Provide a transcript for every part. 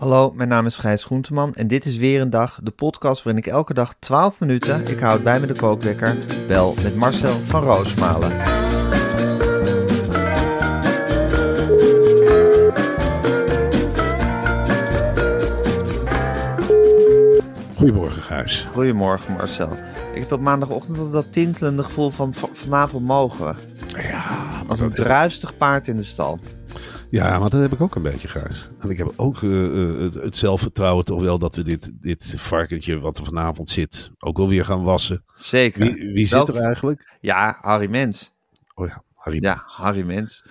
Hallo, mijn naam is Gijs Groenteman en dit is weer een dag, de podcast waarin ik elke dag 12 minuten, ik houd bij me de kookwekker, bel met Marcel van Roosmalen. Goedemorgen, Gijs. Goedemorgen Marcel. Ik heb op maandagochtend al dat tintelende gevoel van vanavond mogen we. Ja, Als een druistig paard in de stal. Ja, maar dat heb ik ook een beetje, Gijs. En ik heb ook eh, het, het zelfvertrouwen toch wel dat we dit, dit varkentje wat er vanavond zit ook wel weer gaan wassen. Zeker. Wie, wie zit er eigenlijk? Ja, Harry Mens. Oh ja, Harry. Ja, Harry Mens.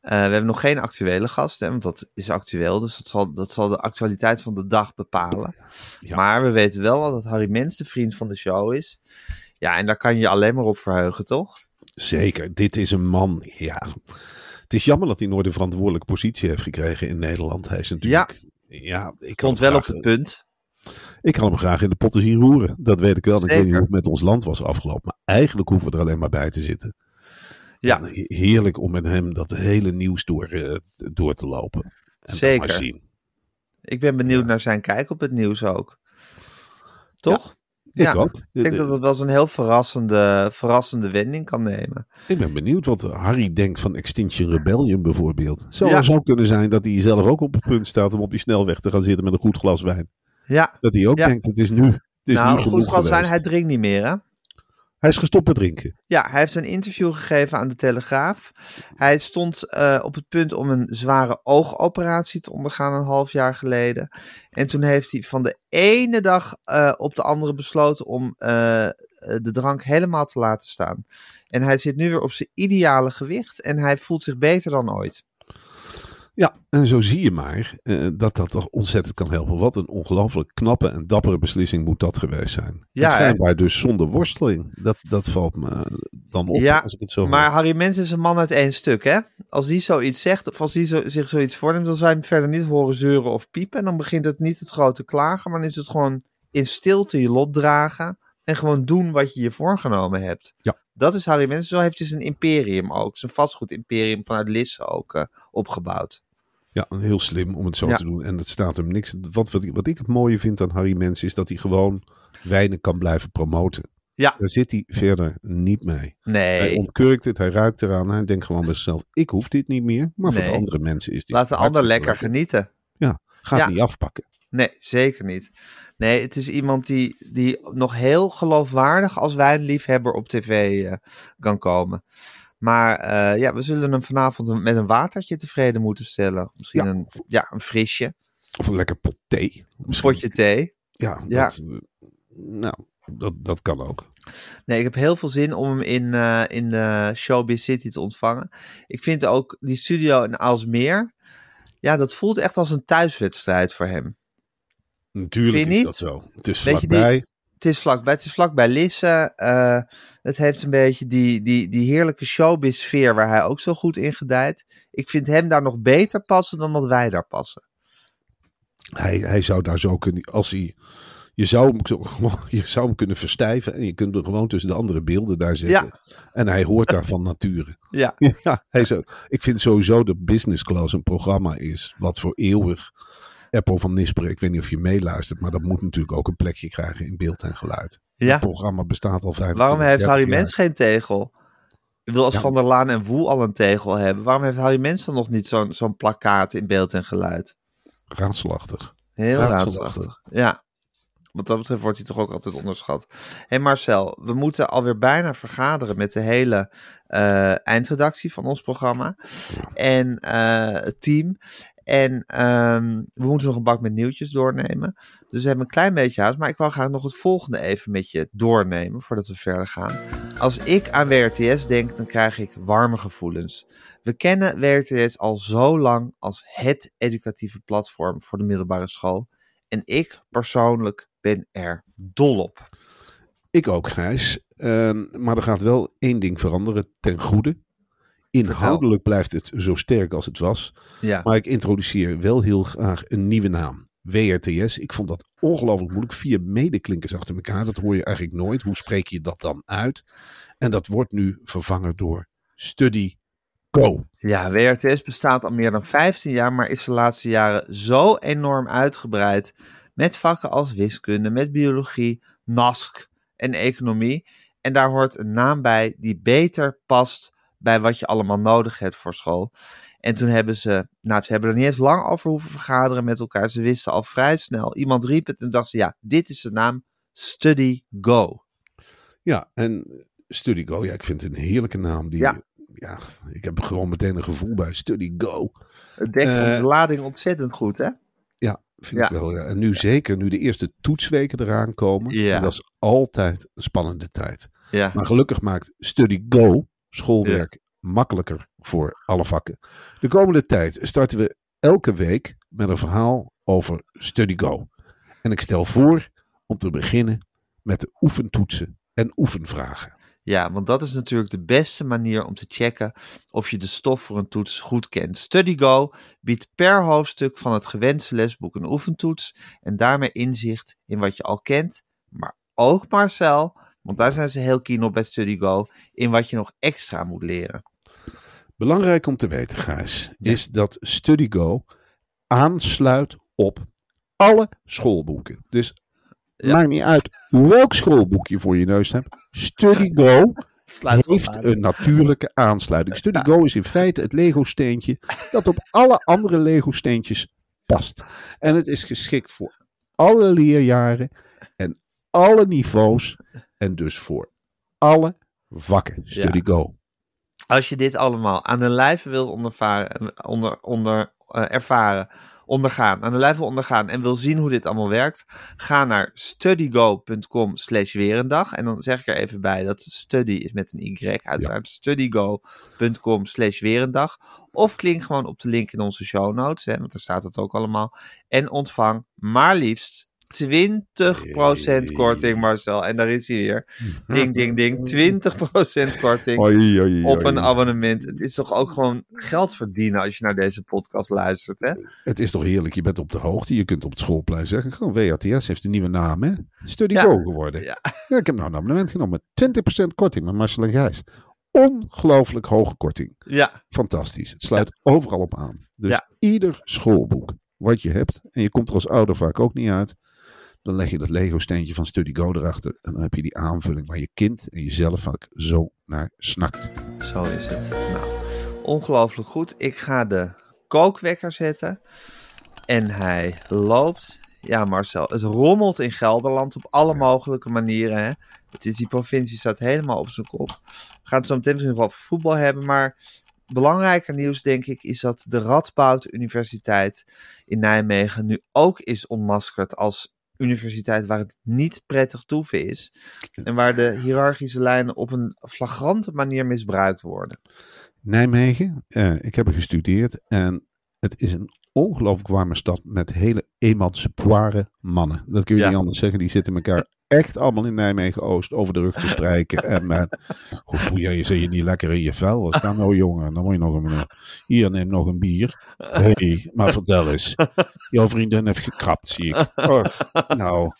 Eh, we hebben nog geen actuele gast, hè, want dat is actueel. Dus dat zal, dat zal de actualiteit van de dag bepalen. Ja. Maar we weten wel al dat Harry Mens de vriend van de show is. Ja, en daar kan je je alleen maar op verheugen, toch? Zeker, dit is een man. Ja. Het is jammer dat hij nooit een verantwoordelijke positie heeft gekregen in Nederland. Hij is natuurlijk. Ja, ik Stond wel op het punt. Ik kan hem graag in de potten zien roeren. Dat weet ik wel. Ik weet niet hoe het met ons land was afgelopen. Maar eigenlijk hoeven we er alleen maar bij te zitten. Ja, En heerlijk om met hem dat hele nieuws door, eh, door te lopen. En Zeker. maar zien. ik ben benieuwd naar zijn kijk op het nieuws ook. Toch? Ik Ja, ook. Ik denk dat het wel eens een heel verrassende, verrassende wending kan nemen. Ik ben benieuwd wat Harry denkt van Extinction Rebellion bijvoorbeeld. Zou Ja. zo kunnen zijn dat hij zelf ook op het punt staat om op die snelweg te gaan zitten met een goed glas wijn. Ja, Dat hij ook Ja. denkt, het is nu. Het is nou nu goed genoeg glas wijn, hij drinkt niet meer hè? Hij is gestopt met drinken. Ja, hij heeft een interview gegeven aan de Telegraaf. Hij stond eh, op het punt om een zware oogoperatie te ondergaan een half jaar geleden. En toen heeft hij van de ene dag eh, op de andere besloten om eh, de drank helemaal te laten staan. En hij zit nu weer op zijn ideale gewicht en hij voelt zich beter dan ooit. Ja, en zo zie je maar eh, dat dat toch ontzettend kan helpen. Wat een ongelooflijk knappe en dappere beslissing moet dat geweest zijn. Ja, schijnbaar dus zonder worsteling. Dat, dat valt me dan op Ja, als ik het zo Maar hoor. Harry Mens is een man uit één stuk, hè? Als die zoiets zegt, of als die zo, zich zoiets voorneemt, dan zou je hem verder niet horen zeuren of piepen. En dan begint het niet het grote klagen, maar dan is het gewoon in stilte je lot dragen. En gewoon doen wat je je voorgenomen hebt. Ja. Dat is Harry Mens. Zo heeft hij zijn imperium ook, zijn vastgoedimperium vanuit Lisse ook eh, opgebouwd. Ja, heel slim om het zo Ja. te doen. En het staat hem niks. Wat, wat, ik- wat ik het mooie vind aan Harry Mens is dat hij gewoon wijnen kan blijven promoten. Ja. Daar zit hij verder niet mee. Hij Nee, ontkurkt het, hij ruikt eraan. Hij denkt gewoon bij zichzelf, ik hoef dit niet meer. Maar voor de andere mensen is dit laat de ander lekker genieten. Gaat Ja. niet afpakken. Nee, zeker niet. Nee, het is iemand die, die nog heel geloofwaardig als wijnliefhebber op tv eh, kan komen. Maar eh, ja, we zullen hem vanavond met een watertje tevreden moeten stellen. Misschien Ja. een, ja, een frisje, Of een lekker pot thee. een Misschien. potje thee. Ja, Ja. Dat, eh, nou, dat, dat kan ook. Nee, ik heb heel veel zin om hem in, eh in Showbiz City te ontvangen. Ik vind ook die studio in Aalsmeer, ja, dat voelt echt als een thuiswedstrijd voor hem. Natuurlijk is niet? dat zo. Het is Weet vlakbij. Het is vlakbij, het is vlakbij Lisse. eh, het heeft een beetje die, die, die heerlijke showbiz-sfeer waar hij ook zo goed in gedijt. Ik vind hem daar nog beter passen dan dat wij daar passen. Hij, hij zou daar zo kunnen, als hij, je zou, hem, je zou hem kunnen verstijven en je kunt hem gewoon tussen de andere beelden daar zetten. En hij hoort daar van nature. Ja, Ja, hij zou, ik vind sowieso dat Business Class een programma is wat voor eeuwig Apple van Nisper, ik weet niet of je meeluistert, maar dat moet natuurlijk ook een plekje krijgen in beeld en geluid. ja. Het programma bestaat al 25 Waarom heeft 30 Harry. Mens geen tegel? Ik wil als Ja. Van der Laan en Woe al een tegel hebben. Waarom heeft Harry Mensen nog niet zo'n zo'n plakkaat in beeld en geluid? Raadselachtig. Heel Raadselachtig. raadselachtig. Ja. Wat dat betreft wordt hij toch ook altijd onderschat. Hé Marcel, we moeten alweer bijna vergaderen met de hele eh, eindredactie van ons programma. En eh, het team. En ehm, we moeten nog een bak met nieuwtjes doornemen. Dus we hebben een klein beetje haast. Maar ik wil graag nog het volgende even met je doornemen voordat we verder gaan. Als ik aan WRTS denk, dan krijg ik warme gevoelens. We kennen WRTS al zo lang als het educatieve platform voor de middelbare school. En ik persoonlijk ben er dol op. Ik ook, Gijs. Ehm, maar er gaat wel één ding veranderen ten goede. Inhoudelijk blijft het zo sterk als het was. Ja, Maar ik introduceer wel heel graag een nieuwe naam. WRTS. Ik vond dat ongelooflijk moeilijk. Vier medeklinkers achter elkaar. Dat hoor je eigenlijk nooit. Hoe spreek je dat dan uit? En dat wordt nu vervangen door Study Go. ja WRTS bestaat al meer dan 15 jaar, maar is de laatste jaren zo enorm uitgebreid. Met vakken als wiskunde, met biologie, NASC en economie. En daar hoort een naam bij die beter past bij wat je allemaal nodig hebt voor school. En toen hebben ze, nou, ze hebben er niet eens lang over hoeven vergaderen met elkaar. Ze wisten al vrij snel. Iemand riep het en dacht ze, ja, dit is de naam Study Go. Ja, en Study Go. Ja, ik vind het een heerlijke naam. Die, Ja. ja. ik heb gewoon meteen een gevoel bij Study Go. Het dekt Eh, de lading ontzettend goed, hè? Ja, vind Ja. ik wel. Ja. En nu zeker, nu de eerste toetsweken eraan komen. Ja. En dat is altijd een spannende tijd. Ja. Maar gelukkig maakt Study Go schoolwerk makkelijker voor alle vakken. De komende tijd starten we elke week met een verhaal over Study Go. En ik stel voor om te beginnen met de oefentoetsen en oefenvragen. Ja, want dat is natuurlijk de beste manier om te checken of je de stof voor een toets goed kent. StudyGo biedt per hoofdstuk van het gewenste lesboek een oefentoets en daarmee inzicht in wat je al kent, maar ook Marcel, want daar zijn ze heel keen op bij StudyGo, in wat je nog extra moet leren. Belangrijk om te weten, Gijs, is dat StudyGo aansluit op alle schoolboeken. Dus Ja. maakt niet uit welk schoolboek je voor je neus hebt. StudyGo Sluit erop heeft aan. een natuurlijke aansluiting. StudyGo is in feite het Lego-steentje dat op alle andere Lego-steentjes past. En het is geschikt voor alle leerjaren en alle niveaus en dus voor alle vakken. StudyGo. Als je dit allemaal aan de lijve wil ondervaren, onder, onder, eh, ervaren, ondergaan, aan de lijve wil ondergaan en wil zien hoe dit allemaal werkt, ga naar studygo.com slash weerendag. En dan zeg ik er even bij dat study is met een y, uiteraard studygo.com slash weerendag. Of klink gewoon op de link in onze show notes, hè, want daar staat het ook allemaal. En ontvang maar liefst 20% korting, Marcel. En daar is hij weer. Ding, ding, ding. 20% korting Oei, oei, op een abonnement. Het is toch ook gewoon geld verdienen als je naar deze podcast luistert, hè? Het is toch heerlijk, je bent op de hoogte. Je kunt op het schoolplein zeggen, gewoon WRTS heeft een nieuwe naam, hè? Study Ja. Geworden. Ja. Ja. ik heb nou een abonnement genomen met 20% korting met Marcel en Gijs. Ongelooflijk hoge korting. Ja, Fantastisch. Het sluit overal op aan. Dus Ja. ieder schoolboek wat je hebt, en je komt er als ouder vaak ook niet uit, dan leg je dat Lego-steentje van Study Go erachter. En dan heb je die aanvulling waar je kind en jezelf vaak zo naar snakt. zo is het. Nou, ongelooflijk goed. Ik ga de kookwekker zetten. En hij loopt. Ja, Marcel, het rommelt in Gelderland op alle mogelijke manieren. Hè? Het is, die provincie staat helemaal op zijn kop. We gaan het zo meteen misschien wel voetbal hebben. Maar belangrijker nieuws, denk ik, is dat de Radboud Universiteit in Nijmegen nu ook is ontmaskerd als universiteit waar het niet prettig toeven is. En waar de hiërarchische lijnen op een flagrante manier misbruikt worden. Nijmegen, eh, ik heb er gestudeerd en het is een ongelooflijk warme stad met hele emancipatoire mannen. Dat kun je Ja. niet anders zeggen. Die zitten elkaar echt allemaal in Nijmegen-Oost over de rug te strijken. en eh, hoe voel je? Zit je niet lekker in je vel? Wat is dat nou, jongen? Dan moet je nog een... eh, Hier, neem nog een bier. Hé, hey, maar vertel eens. Jouw vriendin heeft gekrapt, zie ik. Och, nou,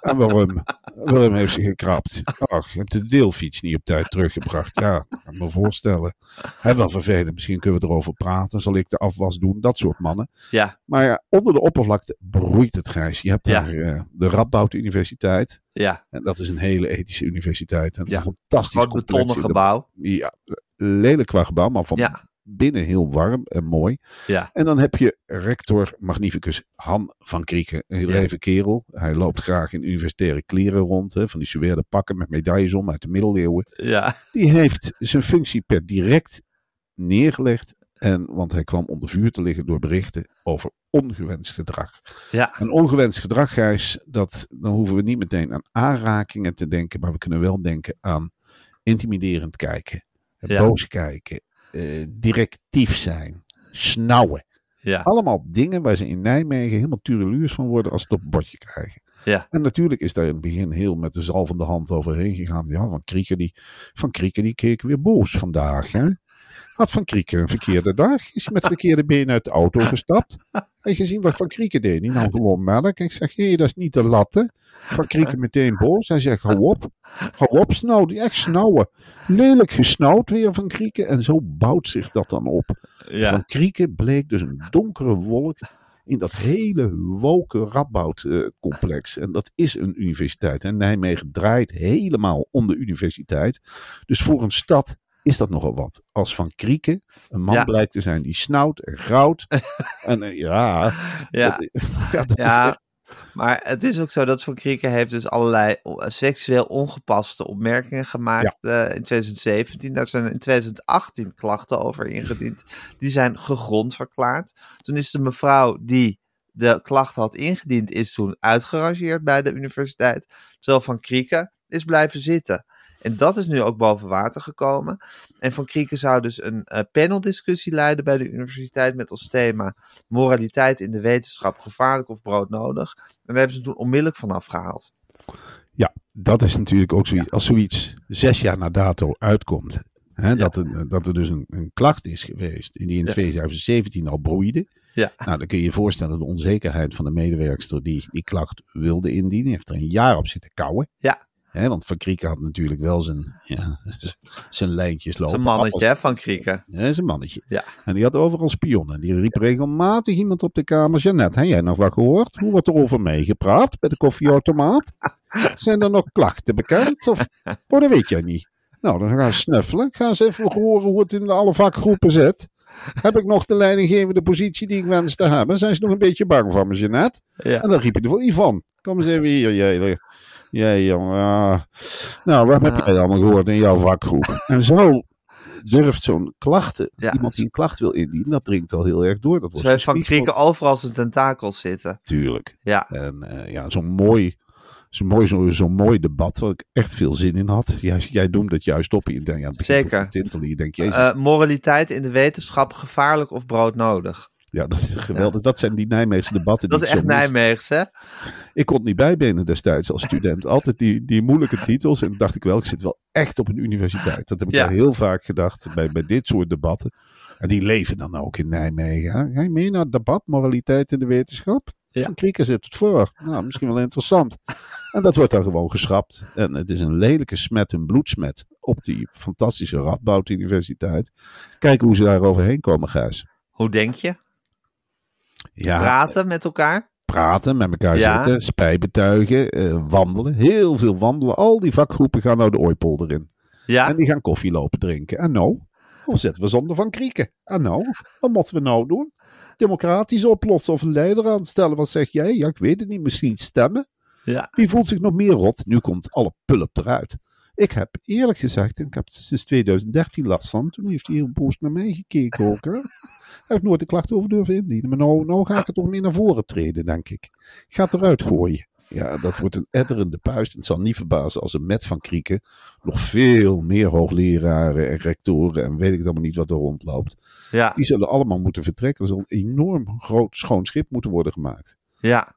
en waarom? Waarom heeft ze gekrapt? Ach, je hebt de deelfiets niet op tijd teruggebracht. Ja, kan me voorstellen. Hè, wel vervelend. Misschien kunnen we erover praten. Zal ik de afwas doen? Dat soort mannen. Ja, Maar ja, onder de oppervlakte broeit het grijs. Je hebt Ja. daar eh, de Radboud Universiteit. Ja, En dat is een hele ethische universiteit. En Ja, een fantastisch betonnen de- gebouw. Ja, lelijk qua gebouw, maar van Ja, binnen heel warm en mooi. ja, En dan heb je rector magnificus Han van Krieken. Een heel even kerel. Hij loopt graag in universitaire kleren rond. Hè, van die suède pakken met medailles om uit de middeleeuwen. ja, Die heeft zijn functie per direct neergelegd. En, want hij kwam onder vuur te liggen door berichten over ongewenst gedrag. ja, Een ongewenst gedrag, Gijs, dat, dan hoeven we niet meteen aan aanrakingen te denken. Maar we kunnen wel denken aan intimiderend kijken. Ja. Boos kijken. eh, directief zijn. Snauwen. ja, Allemaal dingen waar ze in Nijmegen helemaal tureluurs van worden als ze het op een bordje krijgen. Ja. En natuurlijk is daar in het begin heel met de zalvende hand overheen gegaan. Ja, Van Krieken die, van Krieken die keek weer boos vandaag. Hè? Had Van Krieken een verkeerde dag? Is hij met verkeerde benen uit de auto gestapt? Heb je gezien wat Van Krieken deed? Die nou gewoon melk. Ik zeg, hé, dat is niet de latte. Van Krieken meteen boos. Hij zegt, hou op. Hou op, snauw. Die echt snauwen. Lelijk gesnauwd weer Van Krieken. En zo bouwt zich dat dan op. ja, Van Krieken bleek dus een donkere wolk in dat hele woke Radboud-complex. en dat is een universiteit. En Nijmegen draait helemaal om de universiteit. Dus voor een stad is dat nogal wat. Als Van Krieken een man Ja. blijkt te zijn die snauwt en grauwt. en eh, ja, ja. dat, ja, dat is echt- maar het is ook zo dat Van Krieken heeft dus allerlei seksueel ongepaste opmerkingen gemaakt eh, in 2017. Daar zijn in 2018 klachten over ingediend. Die zijn gegrond verklaard. Toen is de mevrouw die de klacht had ingediend, is toen uitgerangeerd bij de universiteit. Terwijl Van Krieken is blijven zitten. En dat is nu ook boven water gekomen. En Van Krieken zou dus een eh, paneldiscussie leiden bij de universiteit met als thema moraliteit in de wetenschap gevaarlijk of broodnodig. En daar hebben ze toen onmiddellijk van afgehaald. Ja, dat is natuurlijk ook zoiets. Als zoiets zes jaar na dato uitkomt. Hè, dat, er, dat er dus een, een klacht is geweest. Die in Ja. 2017 al broeide. Ja. Nou, dan kun je je voorstellen de onzekerheid van de medewerkster die die klacht wilde indienen. Die heeft er een jaar op zitten kouwen. Ja. Hè, want Van Krieken had natuurlijk wel zijn, ja, zijn lijntjes lopen. Zijn mannetje hè, van Krieken. Ja, zijn mannetje. Ja. En die had overal spionnen. Die riep regelmatig iemand op de kamer. Jeannette, heb jij nog wat gehoord? Hoe wordt er over mij gepraat bij de koffieautomaat? Zijn er nog klachten bekend? Of, oh, dat weet jij niet. Nou, dan gaan ze snuffelen. Gaan ze even horen hoe het in alle vakgroepen zit. Heb ik nog de leidinggevende positie die ik wens te hebben? Zijn ze nog een beetje bang voor me, Jeannette? Ja. En dan riep je er van, Ivan, kom eens even hier, jij, jij jongen. Nou, wat heb jij allemaal gehoord in jouw vakgroep? En zo durft zo'n klachten, Ja. iemand die een klacht wil indienen, dat dringt al heel erg door. Dat wordt Zo Van. Krieken overal zijn tentakels zitten. Tuurlijk. Ja, En eh, ja, zo'n mooi, zo'n mooi, zo, zo'n mooi debat waar ik echt veel zin in had. Ja, jij noemde het juist op. Je denkt, ja, Zeker. tintelen. Je denkt, jezus, Eh, moraliteit in de wetenschap gevaarlijk of broodnodig. Ja, dat is geweldig. Dat zijn die Nijmeegse debatten. Dat die is echt. Nijmeegs, hè? Ik kon het niet bijbenen destijds als student. Altijd die, die moeilijke titels. En dan dacht ik wel, ik zit wel echt op een universiteit. Dat heb ik Ja. heel vaak gedacht bij, bij dit soort debatten. En die leven dan ook in Nijmegen. hè. Ga je mee naar het debat, moraliteit in de wetenschap? Ja. Van Krieken zit het voor. Nou, misschien wel interessant. En dat wordt dan gewoon geschrapt. En het is een lelijke smet, een bloedsmet op die fantastische Radboud Universiteit. Kijken hoe ze daar overheen komen, Gijs. Hoe denk je? Ja, Praten met elkaar? praten, met elkaar Ja. zitten, spijt betuigen, eh, wandelen. Heel veel wandelen. Al die vakgroepen gaan nou de ooipolder in. Ja, En die gaan koffie lopen drinken. En nou, hoe zetten we zonder van krieken? En nou, wat moeten we nou doen? Democratisch oplossen of een leider aanstellen? Wat zeg jij? Ja, ik weet het niet. Misschien stemmen? ja. Wie voelt zich nog meer rot? Nu komt alle pulp eruit. Ik heb eerlijk gezegd, en ik heb sinds 2013 last van. Toen heeft hij heel boos naar mij gekeken ook. Hè? Heb ik nooit de klacht over durven indienen. Maar nou, nou ga ik er toch meer naar voren treden, denk ik. Ik ga het eruit gooien. Ja, dat wordt een etterende puist. En het zal niet verbazen als er met Van Krieken nog veel meer hoogleraren en rectoren en weet ik allemaal niet wat er rondloopt. Ja, Die zullen allemaal moeten vertrekken. Er zal een enorm groot schoon schip moeten worden gemaakt. ja.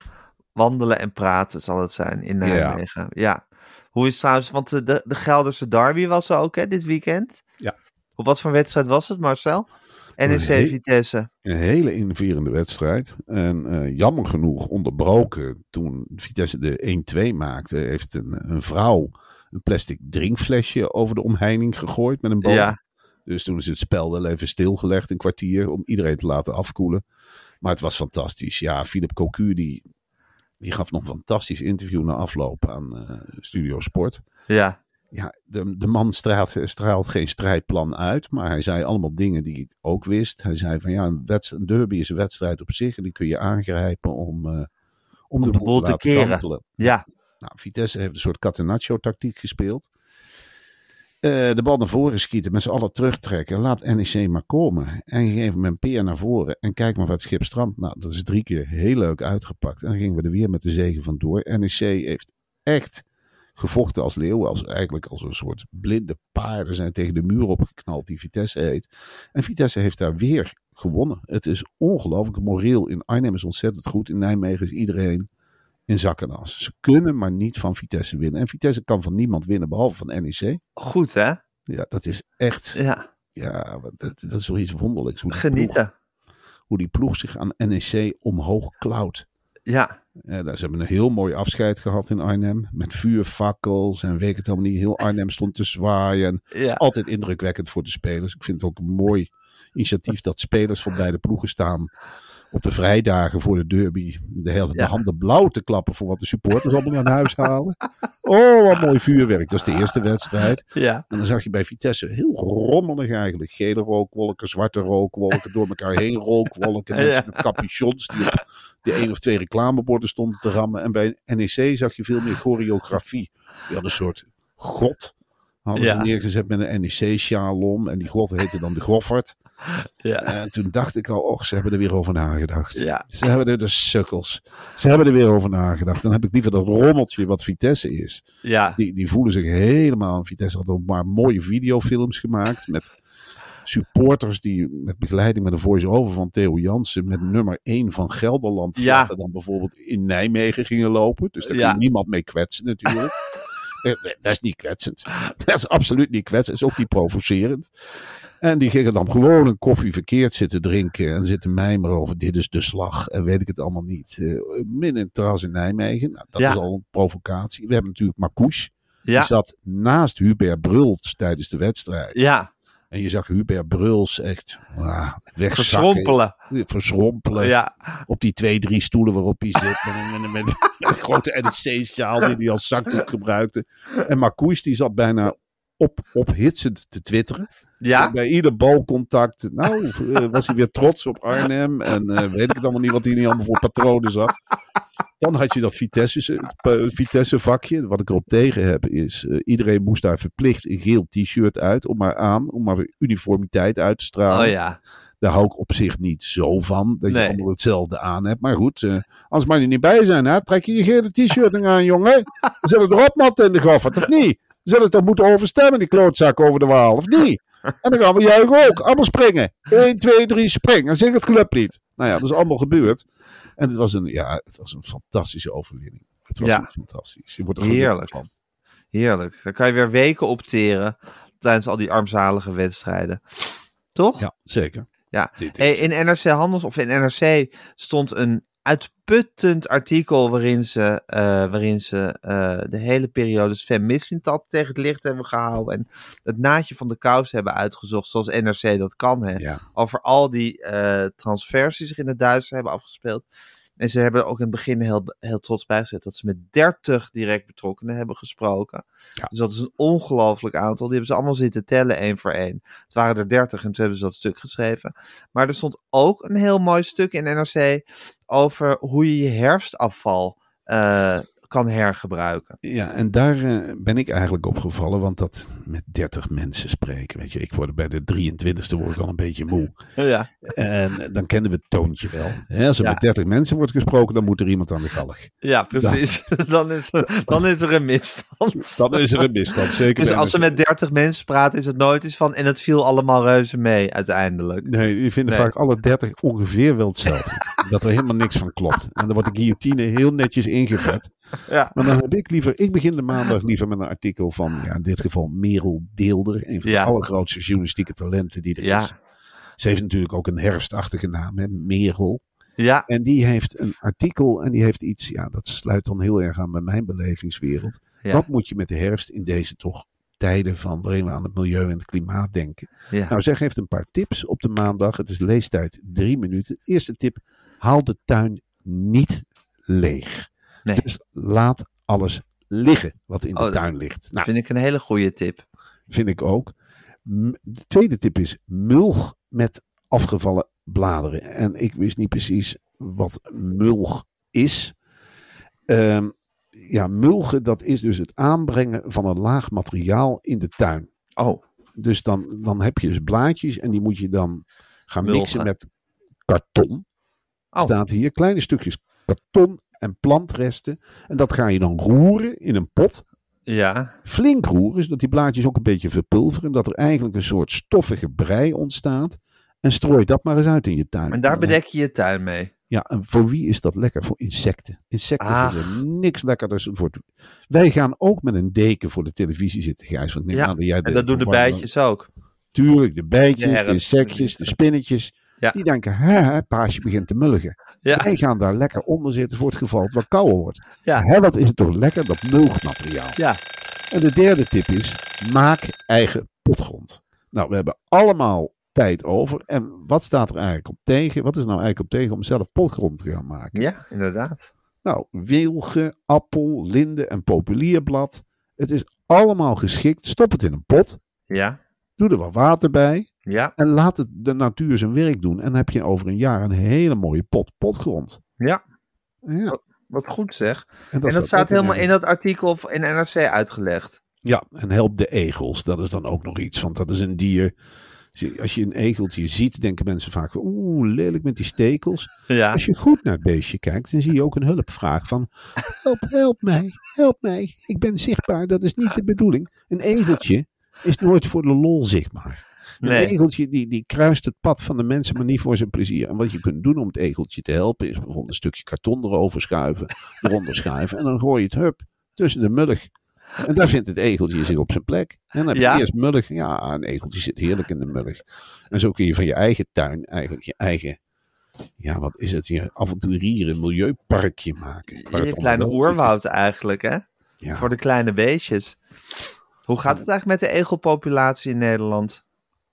Wandelen en praten zal het zijn in Nijmegen. Ja. Hoe is het trouwens, want de, de, de Gelderse derby was er ook hè, dit weekend. Ja. Op wat voor wedstrijd was het, Marcel? NEC Vitesse. Een hele innoverende wedstrijd. En eh, jammer genoeg onderbroken toen Vitesse de 1-2 maakte. Heeft een, een vrouw een plastic drinkflesje over de omheining gegooid met een boom. Ja. Dus toen is het spel wel even stilgelegd, een kwartier, om iedereen te laten afkoelen. Maar het was fantastisch. Ja, Philip Cocu die die gaf nog een fantastisch interview na afloop aan eh, Studio Sport. Ja. Ja, de, de man straalt, straalt geen strijdplan uit, maar hij zei allemaal dingen die ik ook wist. Hij zei van ja, een, derby is een wedstrijd op zich en die kun je aangrijpen om, eh, om, de, boel te, laten keren. kantelen. Ja. Nou, Vitesse heeft een soort catenaccio-tactiek gespeeld. Eh, de bal naar voren schieten, met z'n allen terugtrekken. Laat NEC maar komen. En geef hem een peer naar voren. En kijk maar wat schip strandt. Nou, dat is drie keer heel leuk uitgepakt. En dan gingen we er weer met de zegen vandoor. NEC heeft echt gevochten als leeuw. Als, eigenlijk als een soort blinde paarden zijn tegen de muur opgeknald die Vitesse heet. En Vitesse heeft daar weer gewonnen. Het is ongelooflijk. Moreel in Arnhem is ontzettend goed. In Nijmegen is iedereen in zak en as. Ze kunnen maar niet van Vitesse winnen. En Vitesse kan van niemand winnen behalve van NEC. Goed, hè? Ja, dat is echt. Ja. Ja, dat, dat is wel iets wonderlijks. Hoe Genieten. Ploeg, hoe die ploeg zich aan NEC omhoog klauwt. Ja. Ja, daar, ze hebben een heel mooi afscheid gehad in Arnhem. Met vuurfakkels en weet het helemaal niet. Heel Arnhem stond te zwaaien. Ja. Altijd indrukwekkend voor de spelers. Ik vind het ook een mooi initiatief dat spelers van beide ploegen staan. Op de vrijdagen voor de derby. De hele de handen blauw te klappen voor wat de supporters allemaal naar huis halen. Oh, wat mooi vuurwerk. Dat is de eerste wedstrijd. Ja. En dan zag je bij Vitesse heel rommelig eigenlijk. Gele rookwolken, zwarte rookwolken, door elkaar heen rookwolken. Mensen met capuchons die op de één of twee reclameborden stonden te rammen. En bij NEC zag je veel meer choreografie. Die hadden een soort god. Hadden Ja. ze neergezet met een NEC-sjaal om. En die god heette dan de Goffert. Ja. En toen dacht ik al, och, ze hebben er weer over nagedacht. Ja. Ze hebben er de sukkels. Ze hebben er weer over nagedacht. Dan heb ik liever dat rommeltje wat Vitesse is. Ja. Die, die voelen zich helemaal. Vitesse had ook maar mooie videofilms gemaakt. Met supporters die met begeleiding met een voice-over van Theo Jansen. Met nummer 1 van Gelderland. Ja. dan bijvoorbeeld in Nijmegen gingen lopen. Dus daar Ja. je niemand mee kwetsen natuurlijk. Eh, Dat is niet kwetsend. Dat is absoluut niet kwetsend. Dat is ook niet provocerend. En die gingen dan gewoon een koffie verkeerd zitten drinken. En zitten mijmeren over dit is de slag. En weet ik het allemaal niet. Eh midden in het terras in Nijmegen. Nou, dat Ja. is al een provocatie. We hebben natuurlijk Marcouche. Ja. Die zat naast Hubert Bruls tijdens de wedstrijd. Ja. En je zag Hubert Bruls echt ah, wegzakken. Verschrompelen. Verschrompelen. Ja. Op die twee, drie stoelen waarop hij zit. Met, een- met, met een grote NEC-sjaal die hij als zakdoek gebruikte. En Marcouche die zat bijna op, ophitsend te twitteren. Ja. Bij ieder balcontact. Nou, eh, was hij weer trots op Arnhem. En eh, weet ik het allemaal niet wat hij niet allemaal voor patronen zag. Dan had je dat Vitesse, Vitesse vakje. Wat ik erop tegen heb is, eh, iedereen moest daar verplicht een geel t-shirt uit. Om maar aan, om maar weer uniformiteit uit te stralen. Oh ja. Daar hou ik op zich niet zo van. Dat Nee. je allemaal hetzelfde aan hebt. Maar goed, eh, als maar niet bij zijn, hè, trek je je gele t-shirt nog aan, jongen. We zullen erop matten in de goffert, of niet? We zullen het toch moeten overstemmen, die klootzak over de waal, of niet? En dan gaan we juichen ook. Allemaal springen. 1, 2, 3, spring. En zing het clublied. Nou ja, dat is allemaal gebeurd. En het was een, ja, het was een fantastische overwinning. Het was Ja. fantastisch. Je wordt er Heerlijk. van. Heerlijk. Dan kan je weer weken opteren tijdens al die armzalige wedstrijden. Toch? Ja, zeker. Ja. Hey, in NRC Handels of in NRC stond een uitputtend artikel waarin ze, eh, waarin ze eh, de hele periode Sven Mislintat tegen het licht hebben gehouden en het naadje van de kous hebben uitgezocht zoals NRC dat kan. Hè? ja. Over al die eh transfers die zich in het Duits hebben afgespeeld. En ze hebben ook in het begin heel, heel trots bij gezet dat ze met 30 direct betrokkenen hebben gesproken. Ja. Dus dat is een ongelooflijk aantal. Die hebben ze allemaal zitten tellen één voor één. Het waren er 30 en toen hebben ze dat stuk geschreven. Maar er stond ook een heel mooi stuk in NRC over hoe je je herfstafval eh, kan hergebruiken. Ja, en daar eh, ben ik eigenlijk opgevallen, want dat met 30 mensen spreken, weet je, ik word bij de 23ste word ik al een beetje moe. Ja, En dan kennen we het toontje wel. Hè, als er Ja. met 30 mensen wordt gesproken, dan moet er iemand aan de galg. ja precies. Dan, is er, dan is er een misstand. Dan is er een misstand, zeker. Dus als ze met 30 mensen praten, is het nooit iets van. En het viel allemaal reuze mee uiteindelijk. Nee, die vinden Nee. vaak alle 30 ongeveer wel hetzelfde. dat er helemaal niks van klopt. En dan wordt de guillotine heel netjes ingevet. Ja, Maar dan heb ik liever, ik begin de maandag liever met een artikel van, ja, in dit geval Merel Deelder. Een van de allergrootste journalistieke talenten die er is. Ze heeft natuurlijk ook een herfstachtige naam, hè, Merel. ja, En die heeft een artikel en die heeft iets, ja, dat sluit dan heel erg aan bij mijn belevingswereld. Ja. Wat moet je met de herfst in deze toch tijden van waarin we aan het milieu en het klimaat denken? ja. Nou, zij geeft een paar tips op de maandag. Het is leestijd drie minuten. Eerste tip, haal de tuin niet leeg. Nee. Dus laat alles liggen wat in de Oh, tuin ligt. Nou, Vind ik een hele goede tip. vind ik ook. De tweede tip is mulg met afgevallen bladeren. En ik wist niet precies wat mulg is. Ehm, ja, mulgen, dat is dus het aanbrengen van een laag materiaal in de tuin. Oh, Dus dan, dan heb je dus blaadjes en die moet je dan gaan Mulgen. mixen met karton. Oh. Staat hier kleine stukjes karton en plantresten. En dat ga je dan roeren in een pot. ja. Flink roeren, zodat die blaadjes ook een beetje verpulveren. Dat er eigenlijk een soort stoffige brei ontstaat. En strooi dat maar eens uit in je tuin. En daar bedek je je tuin mee. ja, en voor wie is dat lekker? Voor insecten. Insecten Ach. vinden niks lekkerder. Voor het- Wij gaan ook met een deken voor de televisie zitten, Gijs. Want Ja, aan dat jij En dat doen de bijtjes ook. Tuurlijk, de bijtjes, De insectjes, de spinnetjes. Ja. Die denken, hè, hè, paasje begint te mulligen. Ja. Wij gaan daar lekker onder zitten voor het geval het wat kouder wordt. Ja. Hè, wat is het toch lekker, dat mulgmateriaal. Ja. En de derde tip is, maak eigen potgrond. Nou, we hebben allemaal tijd over. En wat staat er eigenlijk op tegen? Wat is nou eigenlijk op tegen om zelf potgrond te gaan maken? Ja, inderdaad. Nou, wilgen, appel, linde en populierblad. Het is allemaal geschikt. Stop het in een pot. Ja. Doe er wat water bij. Ja. En laat het de natuur zijn werk doen. En dan heb je over een jaar een hele mooie pot potgrond. Ja. Ja, Wat goed zeg. en en dat staat in helemaal in dat artikel in NRC uitgelegd. Ja, en help de egels. Dat is dan ook nog iets. Want dat is een dier. Als je een egeltje ziet, denken mensen vaak: oeh, lelijk met die stekels. Ja. Als je goed naar het beestje kijkt, dan zie je ook een hulpvraag van: help, help mij, help mij. Ik ben zichtbaar, dat is niet de bedoeling. Een egeltje is nooit voor de lol zichtbaar. Een Nee. egeltje die, die kruist het pad van de mensen, maar niet voor zijn plezier. En wat je kunt doen om het egeltje te helpen, is bijvoorbeeld een stukje karton erover schuiven, eronder schuiven. En dan gooi je het hup tussen de mullig. En daar vindt het egeltje zich op zijn plek. En dan heb je Ja? eerst mullig. Ja, een egeltje zit heerlijk in de mullig. En zo kun je van je eigen tuin eigenlijk je eigen, ja, wat is het, je avonturieren milieuparkje maken. Het kleine oerwoud eigenlijk, hè? Ja. Voor de kleine beestjes. Hoe gaat het eigenlijk met de egelpopulatie in Nederland?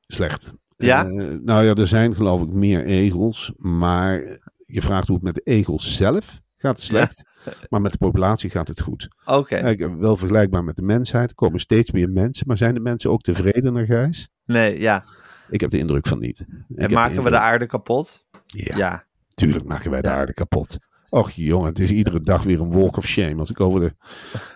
Slecht. Ja? Eh, nou ja, er zijn geloof ik meer egels. Maar je vraagt hoe het met de egels zelf gaat het slecht. Maar met de populatie gaat het goed. Oké. Kijk, wel vergelijkbaar met de mensheid. Er komen steeds meer mensen. Maar zijn de mensen ook tevredener, Gijs? Nee, ja. Ik heb de indruk van niet. En maken we de aarde kapot? Ja, Ja. tuurlijk maken wij de aarde kapot. Och jongen, het is iedere dag weer een walk of shame. Als ik over de...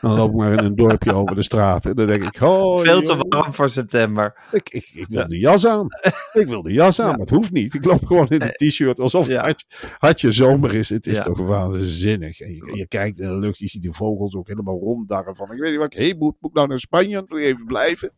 Dan loop ik maar in een dorpje over de straat. En dan denk ik... Oh, Veel te warm voor september. Ik, ik, ik wil de jas aan. Ik wil de jas aan, Ja. maar het hoeft niet. Ik loop gewoon in een t-shirt alsof het Ja. hartje, hartje zomer is. Het is toch waanzinnig. En je, je kijkt in de lucht, je ziet die vogels ook helemaal ronddarren van. Ik weet niet waar ik heen moet. Moet ik nou naar Spanje? Wil ik even blijven?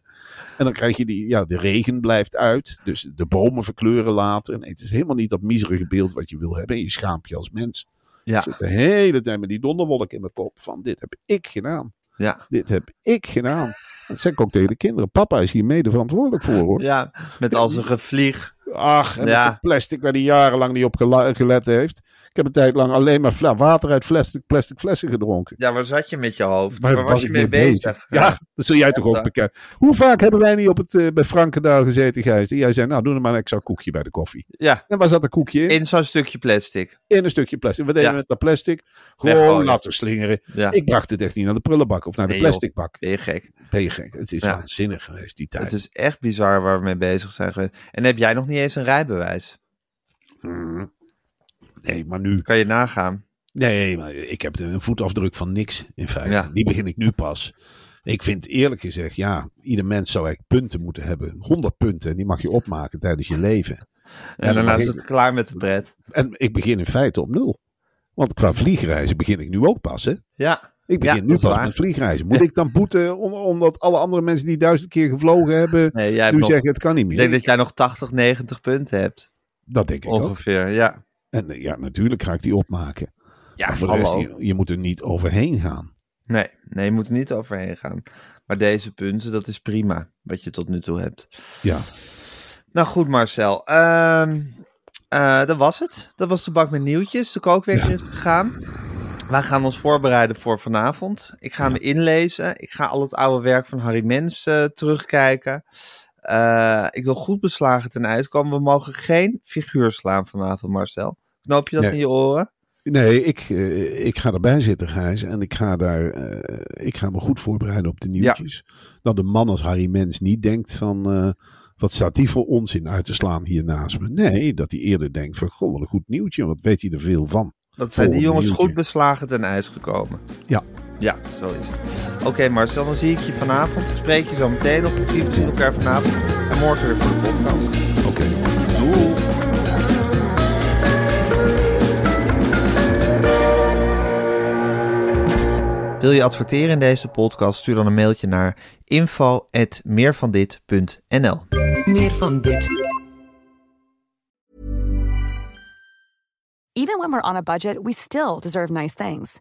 En dan krijg je die, ja, de regen blijft uit. Dus de bomen verkleuren later. En het is helemaal niet dat miserige beeld wat je wil hebben. En je schaamt je als mens. Ja. Ik zit de hele tijd met die donderwolk in mijn kop. Van dit heb ik gedaan. Ja. Dit heb ik gedaan. Dat zeg ik ook tegen de kinderen. Papa is hier mede verantwoordelijk voor hoor. Ja, met al zijn gevlieg. Ach, en Ja. met plastic waar hij jarenlang niet op gelet heeft. Ik heb een tijd lang alleen maar water uit plastic, plastic flessen gedronken. Ja, waar zat je met je hoofd? Waar Waar, was je mee bezig? Ja, dat zul jij toch ook bekend. Hoe vaak hebben wij niet op het, eh, bij Frankendaal gezeten, Gijs? En jij zei, nou, doe er maar een extra koekje bij de koffie. Ja, En waar zat dat koekje in? in zo'n stukje plastic. In een stukje plastic. Wat deden Ja. we met dat plastic? Gewoon laten slingeren. Ja, Ik bracht het echt niet naar de prullenbak of naar de Nee, joh. plastic bak. ben je gek. Ben je gek? Het is waanzinnig geweest, die tijd. Het is echt bizar waar we mee bezig zijn geweest. En heb jij nog niet eens een rijbewijs? Mm. Nee, maar nu. Kan je nagaan? Nee, maar ik heb een voetafdruk van niks in feite. Ja. Die begin ik nu pas. Ik vind eerlijk gezegd, ja, ieder mens zou eigenlijk punten moeten hebben. 100 punten, en die mag je opmaken tijdens je leven. En, daarna is ik- het klaar met de pret. En ik begin in feite op nul. Want qua vliegreizen begin ik nu ook pas, hè? Ja, Ik begin Ja, nu pas waar. met vliegreizen. Moet Ja. ik dan boeten om- omdat alle andere mensen die duizend keer gevlogen hebben, nee, jij nu nog, zeggen het kan niet ik meer? denk dat jij nog 80, 90 punten hebt. Dat denk ik ook. Ongeveer, ja. En eh, ja, natuurlijk ga ik die opmaken. Ja, maar voor de rest, je, je moet er niet overheen gaan. Nee, nee, je moet er niet overheen gaan. Maar deze punten, dat is prima. Wat je tot nu toe hebt. Ja. Nou goed, Marcel. Ehm, eh, dat was het. Dat was de bak met nieuwtjes. De kookwekker is gegaan. Wij gaan ons voorbereiden voor vanavond. Ik ga me inlezen. Ik ga al het oude werk van Harry Mens eh, terugkijken. Eh, ik wil goed beslagen ten uitkomen. We mogen geen figuur slaan vanavond, Marcel. Knoop je dat Nee. in je oren? Nee, ik, eh, ik ga erbij zitten, Gijs. En ik ga, daar, eh, ik ga me goed voorbereiden op de nieuwtjes. Dat een man als Harry Mens niet denkt van... wat staat die voor onzin uit te slaan hier naast me? Nee, dat hij eerder denkt van... Goh, wat een goed nieuwtje. Wat weet hij er veel van? Dat zijn die jongens goed beslagen ten ijs gekomen. Ja. Ja, zo is het. Oké Marcel, dan zie ik je vanavond. Ik spreek je zo meteen nog. We zien, we zien elkaar vanavond. En morgen weer voor de podcast. Oké. Doei. Wil je adverteren in deze podcast? Stuur dan een mailtje naar info.meervandit.nl Meer van dit. Even when we're on a budget, we still deserve nice things.